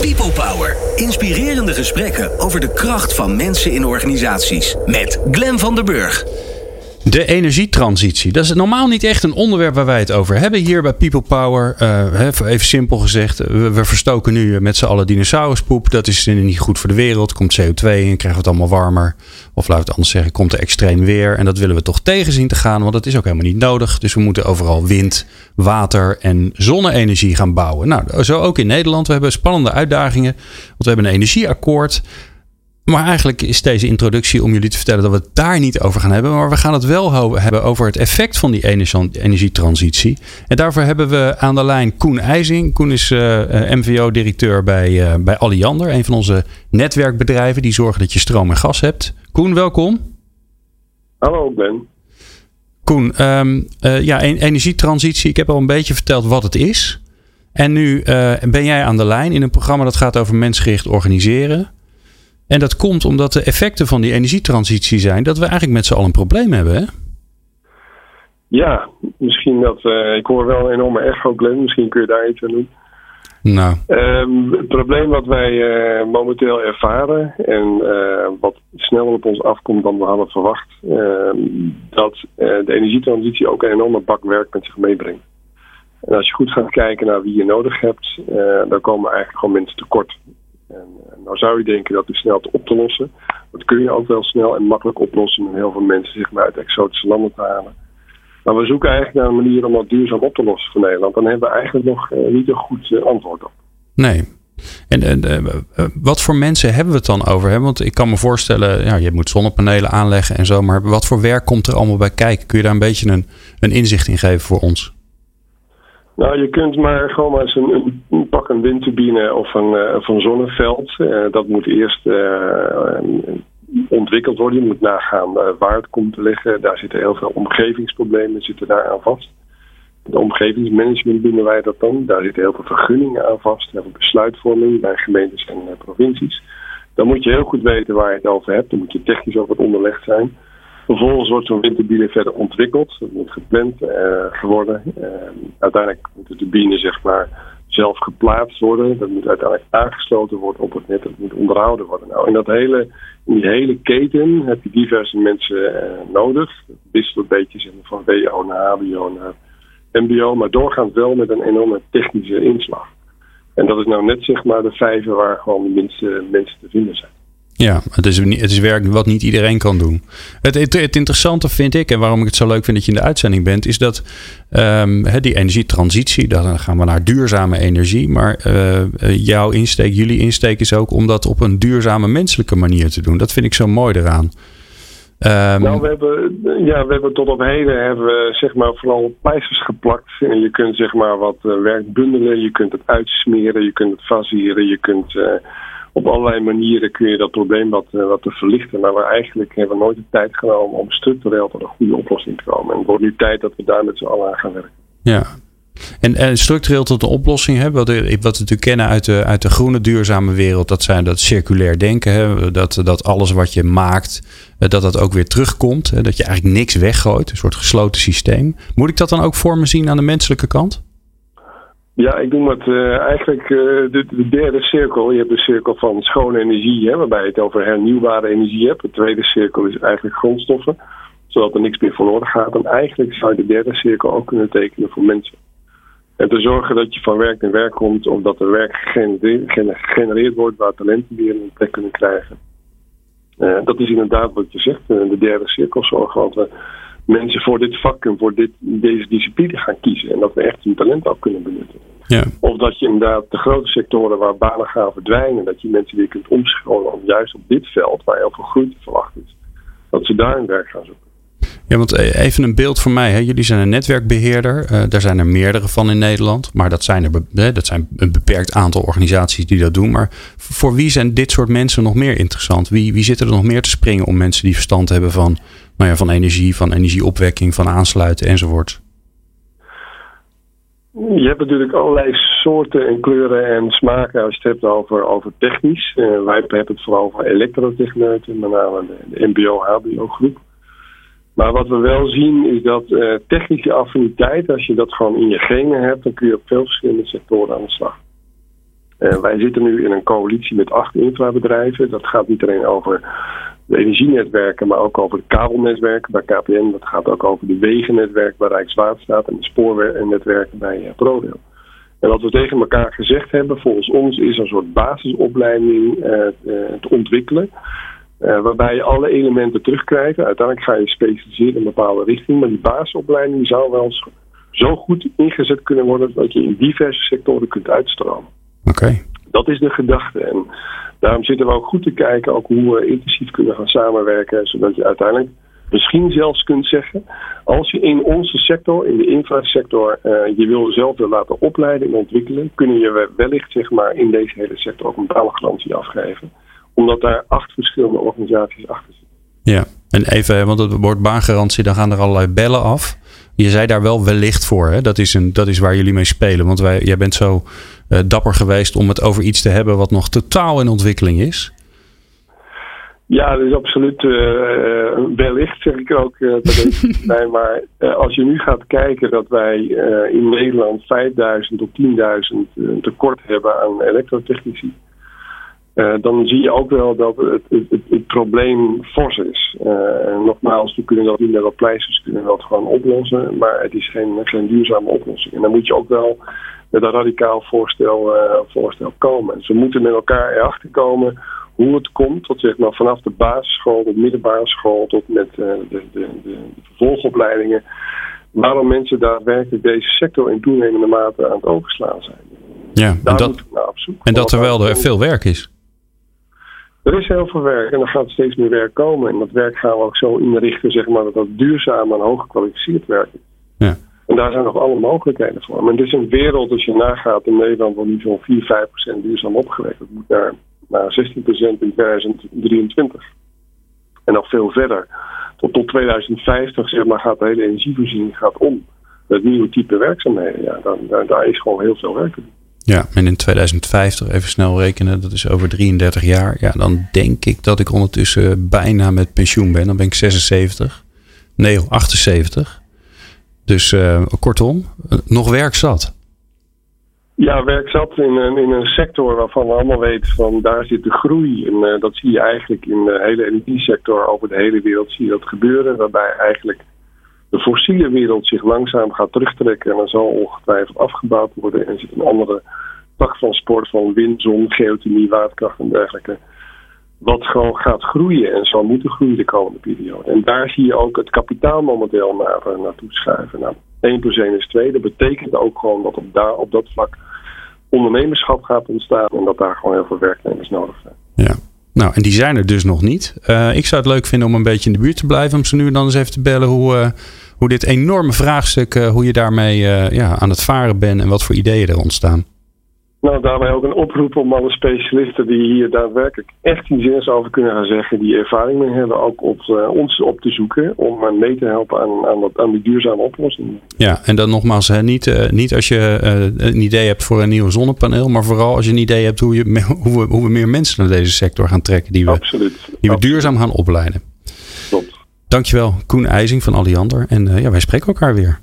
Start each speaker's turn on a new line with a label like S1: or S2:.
S1: People Power. Inspirerende gesprekken over de kracht van mensen in organisaties. Met Glen van der Burg.
S2: De energietransitie. Dat is normaal niet echt een onderwerp waar wij het over hebben hier bij People Power. Uh, even simpel gezegd, we, we verstoken nu met z'n allen dinosauruspoep. Dat is niet goed voor de wereld. Komt CO2 in, krijgen we het allemaal warmer. Of we het anders zeggen, komt er extreem weer. En dat willen we toch tegen zien te gaan, want dat is ook helemaal niet nodig. Dus we moeten overal wind, water en zonne-energie gaan bouwen. Nou, zo ook in Nederland. We hebben spannende uitdagingen. Want we hebben een energieakkoord. Maar eigenlijk is deze introductie om jullie te vertellen dat we het daar niet over gaan hebben. Maar we gaan het wel hebben over het effect van die energietransitie. En daarvoor hebben we aan de lijn Koen IJzing. Koen is uh, eh, MVO-directeur bij, uh, bij Alliander, een van onze netwerkbedrijven die zorgen dat je stroom en gas hebt. Koen, welkom.
S3: Hallo Ben.
S2: Koen, um, uh, ja, energietransitie. Ik heb al een beetje verteld wat het is. En nu ben jij aan de lijn in een programma dat gaat over mensgericht organiseren. En dat komt omdat de effecten van die energietransitie zijn dat we eigenlijk met z'n allen een probleem hebben. Hè?
S3: Ja, misschien dat. Uh, ik hoor wel een enorme echo, Glenn. Misschien kun je daar iets aan doen.
S2: Nou.
S3: Um, het probleem wat wij uh, momenteel ervaren en uh, wat sneller op ons afkomt dan we hadden verwacht, ehm, dat de energietransitie ook een enorme bak werk met zich meebrengt. En als je goed gaat kijken naar wie je nodig hebt, dan komen eigenlijk gewoon mensen tekort. En, eh, nou zou je denken dat is snel te op te lossen. Dat kun je ook wel snel en makkelijk oplossen met heel veel mensen zich maar uit exotische landen te halen. Maar we zoeken eigenlijk naar een manier om dat duurzaam op te lossen voor Nederland. Dan hebben we eigenlijk nog eh, niet een goed eh, antwoord op.
S2: Nee. En, en wat voor mensen hebben we het dan over? Want ik kan me voorstellen, ja, je moet zonnepanelen aanleggen en zo. Maar wat voor werk komt er allemaal bij kijken? Kun je daar een beetje een, een inzicht in geven voor ons?
S3: Nou, je kunt maar gewoon maar eens een, pak een windturbine of een, uh, of een zonneveld. Uh, dat moet eerst uh, ontwikkeld worden. Je moet nagaan waar het komt te liggen. Daar zitten heel veel omgevingsproblemen zitten daar aan vast. De omgevingsmanagement binnen wij dat dan. Daar zitten heel veel vergunningen aan vast. Heel veel besluitvorming bij gemeentes en provincies. Dan moet je heel goed weten waar je het over hebt. Dan moet je technisch over het onderlegd zijn. Vervolgens wordt zo'n windturbine verder ontwikkeld. Dat moet gepland uh, geworden. Uh, uiteindelijk moet de turbine zeg maar, zelf geplaatst worden. Dat moet uiteindelijk aangesloten worden op het net. Dat moet onderhouden worden. Nou, in, dat hele, in die hele keten heb je diverse mensen uh, nodig. Het wisselt een beetje van WO naar HBO naar MBO. Maar doorgaans wel met een enorme technische inslag. En dat is nou net zeg maar de vijver waar gewoon de minste mensen te vinden zijn.
S2: Ja, het is, het is werk wat niet iedereen kan doen. Het, het, interessante vind ik, en waarom ik het zo leuk vind dat je in de uitzending bent, is dat um, die energietransitie, dan gaan we naar duurzame energie. Maar uh, jouw insteek, jullie insteek is ook om dat op een duurzame menselijke manier te doen. Dat vind ik zo mooi eraan.
S3: Um, nou, we hebben, ja, we hebben tot op heden hebben we, zeg maar, vooral pleisters geplakt. En je kunt zeg maar wat werk bundelen, je kunt het uitsmeren, je kunt het faseren, je kunt op allerlei manieren kun je dat probleem wat, eh, wat te verlichten. Maar we eigenlijk hebben nooit de tijd genomen om structureel tot een goede oplossing te komen. En het wordt nu tijd dat we daar met z'n allen aan gaan werken.
S2: Ja. En, en structureel tot een oplossing hebben, wat, wat we natuurlijk kennen uit de, uit de groene duurzame wereld, dat zijn dat circulair denken. Hè? Dat, dat alles wat je maakt, eh, dat dat ook weer terugkomt. Hè? Dat je eigenlijk niks weggooit, een soort gesloten systeem. Moet ik dat dan ook voor me zien aan de menselijke kant?
S3: Ja, ik noem het uh, eigenlijk uh, de, de, derde cirkel. Je hebt de cirkel van schone energie, hè, waarbij je het over hernieuwbare energie hebt. De tweede cirkel is eigenlijk grondstoffen, zodat er niks meer verloren gaat. En eigenlijk zou je de derde cirkel ook kunnen tekenen voor mensen. En te zorgen dat je van werk naar werk komt, of dat er werk gegenereerd wordt waar talenten weer een plek kunnen krijgen. Uh, dat is inderdaad wat je zegt, de derde cirkel zorgen. Want we mensen voor dit vak en voor dit, deze discipline gaan kiezen. En dat we echt hun talent ook kunnen benutten.
S2: Ja.
S3: Of dat je inderdaad de grote sectoren waar banen gaan verdwijnen, dat je mensen weer kunt omscholen om juist op dit veld, waar heel veel groei te verwachten is, dat ze daar hun werk gaan zoeken.
S2: Ja, want eh, even een beeld voor mij. Hè. Jullie zijn een netwerkbeheerder. Uh, daar zijn er meerdere van in Nederland. Maar dat zijn, er, dat zijn een beperkt aantal organisaties die dat doen. Maar voor wie zijn dit soort mensen nog meer interessant? Wie, wie zitten er nog meer te springen om mensen die verstand hebben van, nou ja, van energie, van energieopwekking, van aansluiten enzovoort?
S3: Je hebt natuurlijk allerlei soorten en kleuren en smaken als je het hebt over, over technisch. Uh, wij hebben het vooral over elektrotechneuten, met name de, de MBO-HBO-groep. Maar wat we wel zien is dat uh, technische affiniteit, als je dat gewoon in je genen hebt, dan kun je op veel verschillende sectoren aan de slag. wij zitten nu in een coalitie met acht infrabedrijven. Dat gaat niet alleen over de energienetwerken, maar ook over de kabelnetwerken bij KPN. Dat gaat ook over de wegennetwerk bij Rijkswaterstaat en de spoornetwerken bij ProRail. En wat we tegen elkaar gezegd hebben, volgens ons is een soort basisopleiding te ontwikkelen. Uh, waarbij je alle elementen terugkrijgt. Uiteindelijk ga je specialiseren in een bepaalde richting. Maar die basisopleiding zou wel zo goed ingezet kunnen worden dat je in diverse sectoren kunt uitstromen.
S2: Oké.
S3: Dat is de gedachte. En daarom zitten we ook goed te kijken ook hoe we intensief kunnen gaan samenwerken. Zodat je uiteindelijk misschien zelfs kunt zeggen, als je in onze sector, in de infrasector, uh, je wil zelf wil laten opleiden en ontwikkelen, kunnen je wellicht zeg maar, in deze hele sector ook een betaalgarantie afgeven omdat daar acht verschillende organisaties achter zitten.
S2: Ja, en even, want het woord baangarantie, dan gaan er allerlei bellen af. Je zei daar wel wellicht voor. Hè? Dat, is een, dat is waar jullie mee spelen. Want wij, jij bent zo uh, dapper geweest om het over iets te hebben wat nog totaal in ontwikkeling is.
S3: Ja, dat is absoluut uh, wellicht, zeg ik ook bij nee, Maar als je nu gaat kijken dat wij in Nederland 5000 tot 10.000 tekort hebben aan elektrotechnici. Uh, dan zie je ook wel dat het, het, het, probleem fors is. Uh, nogmaals, we kunnen dat niet met wat pleisters, kunnen dat gewoon oplossen, maar het is geen, geen duurzame oplossing. En dan moet je ook wel met een radicaal voorstel, uh, voorstel komen. Dus we moeten met elkaar erachter komen hoe het komt, tot zeg maar vanaf de basisschool tot middelbare school tot met de, de, de, de, vervolgopleidingen, waarom mensen daadwerkelijk deze sector in toenemende mate aan het overslaan zijn.
S2: Ja, en dat, en dat terwijl er veel werk is.
S3: Er is heel veel werk en er gaat steeds meer werk komen. En dat werk gaan we ook zo inrichten, zeg maar, dat dat duurzaam en hoog gekwalificeerd werk is.
S2: Ja.
S3: En daar zijn nog alle mogelijkheden voor. Maar het is een wereld, als je nagaat in Nederland, waar niet zo'n 4, 5 procent duurzaam opgewekt. Dat moet naar, naar 16 procent in 2023. En nog veel verder. Tot, tot 2050 zeg maar, gaat de hele energievoorziening gaat om. Het nieuwe type werkzaamheden. Ja, dan, daar, daar is gewoon heel veel werk te doen.
S2: Ja, en in 2050, even snel rekenen, dat is over 33 jaar. Ja, dan denk ik dat ik ondertussen bijna met pensioen ben. Dan ben ik 76. Nee, 78. Dus uh, kortom, nog werk zat.
S3: Ja, werk zat in een, in een sector waarvan we allemaal weten van daar zit de groei. En uh, dat zie je eigenlijk in de hele energiesector over de hele wereld zie je dat gebeuren. Waarbij eigenlijk de fossiele wereld zich langzaam gaat terugtrekken. En dan zal ongetwijfeld afgebouwd worden. En zit een andere tak van sport van wind, zon, geothermie, waterkracht en dergelijke. Wat gewoon gaat groeien en zal moeten groeien de komende periode. En daar zie je ook het kapitaalmodel naar, uh, naartoe schuiven. Nou, 1 plus 1 is 2. Dat betekent ook gewoon dat op, daar, op dat vlak ondernemerschap gaat ontstaan. En dat daar gewoon heel veel werknemers nodig zijn.
S2: Ja. Nou, en die zijn er dus nog niet. Uh, ik zou het leuk vinden om een beetje in de buurt te blijven. Om ze nu dan eens even te bellen hoe, uh, hoe dit enorme vraagstuk, uh, hoe je daarmee ja, aan het varen bent en wat voor ideeën er ontstaan.
S3: Nou, daarbij ook een oproep om alle specialisten die hier daadwerkelijk echt iets zinnigs over kunnen gaan zeggen, die ervaring mee hebben, ook op uh, ons op te zoeken om uh, mee te helpen aan, aan, dat, aan die duurzame oplossingen.
S2: Ja, en dan nogmaals, hè, niet, uh, niet als je een idee hebt voor een nieuw zonnepaneel, maar vooral als je een idee hebt hoe, je, hoe, we, hoe we meer mensen naar deze sector gaan trekken, die we,
S3: Absoluut.
S2: Die we duurzaam gaan opleiden.
S3: Klopt.
S2: Dankjewel, Koen IJzing van Alliander. En ja, wij spreken elkaar weer.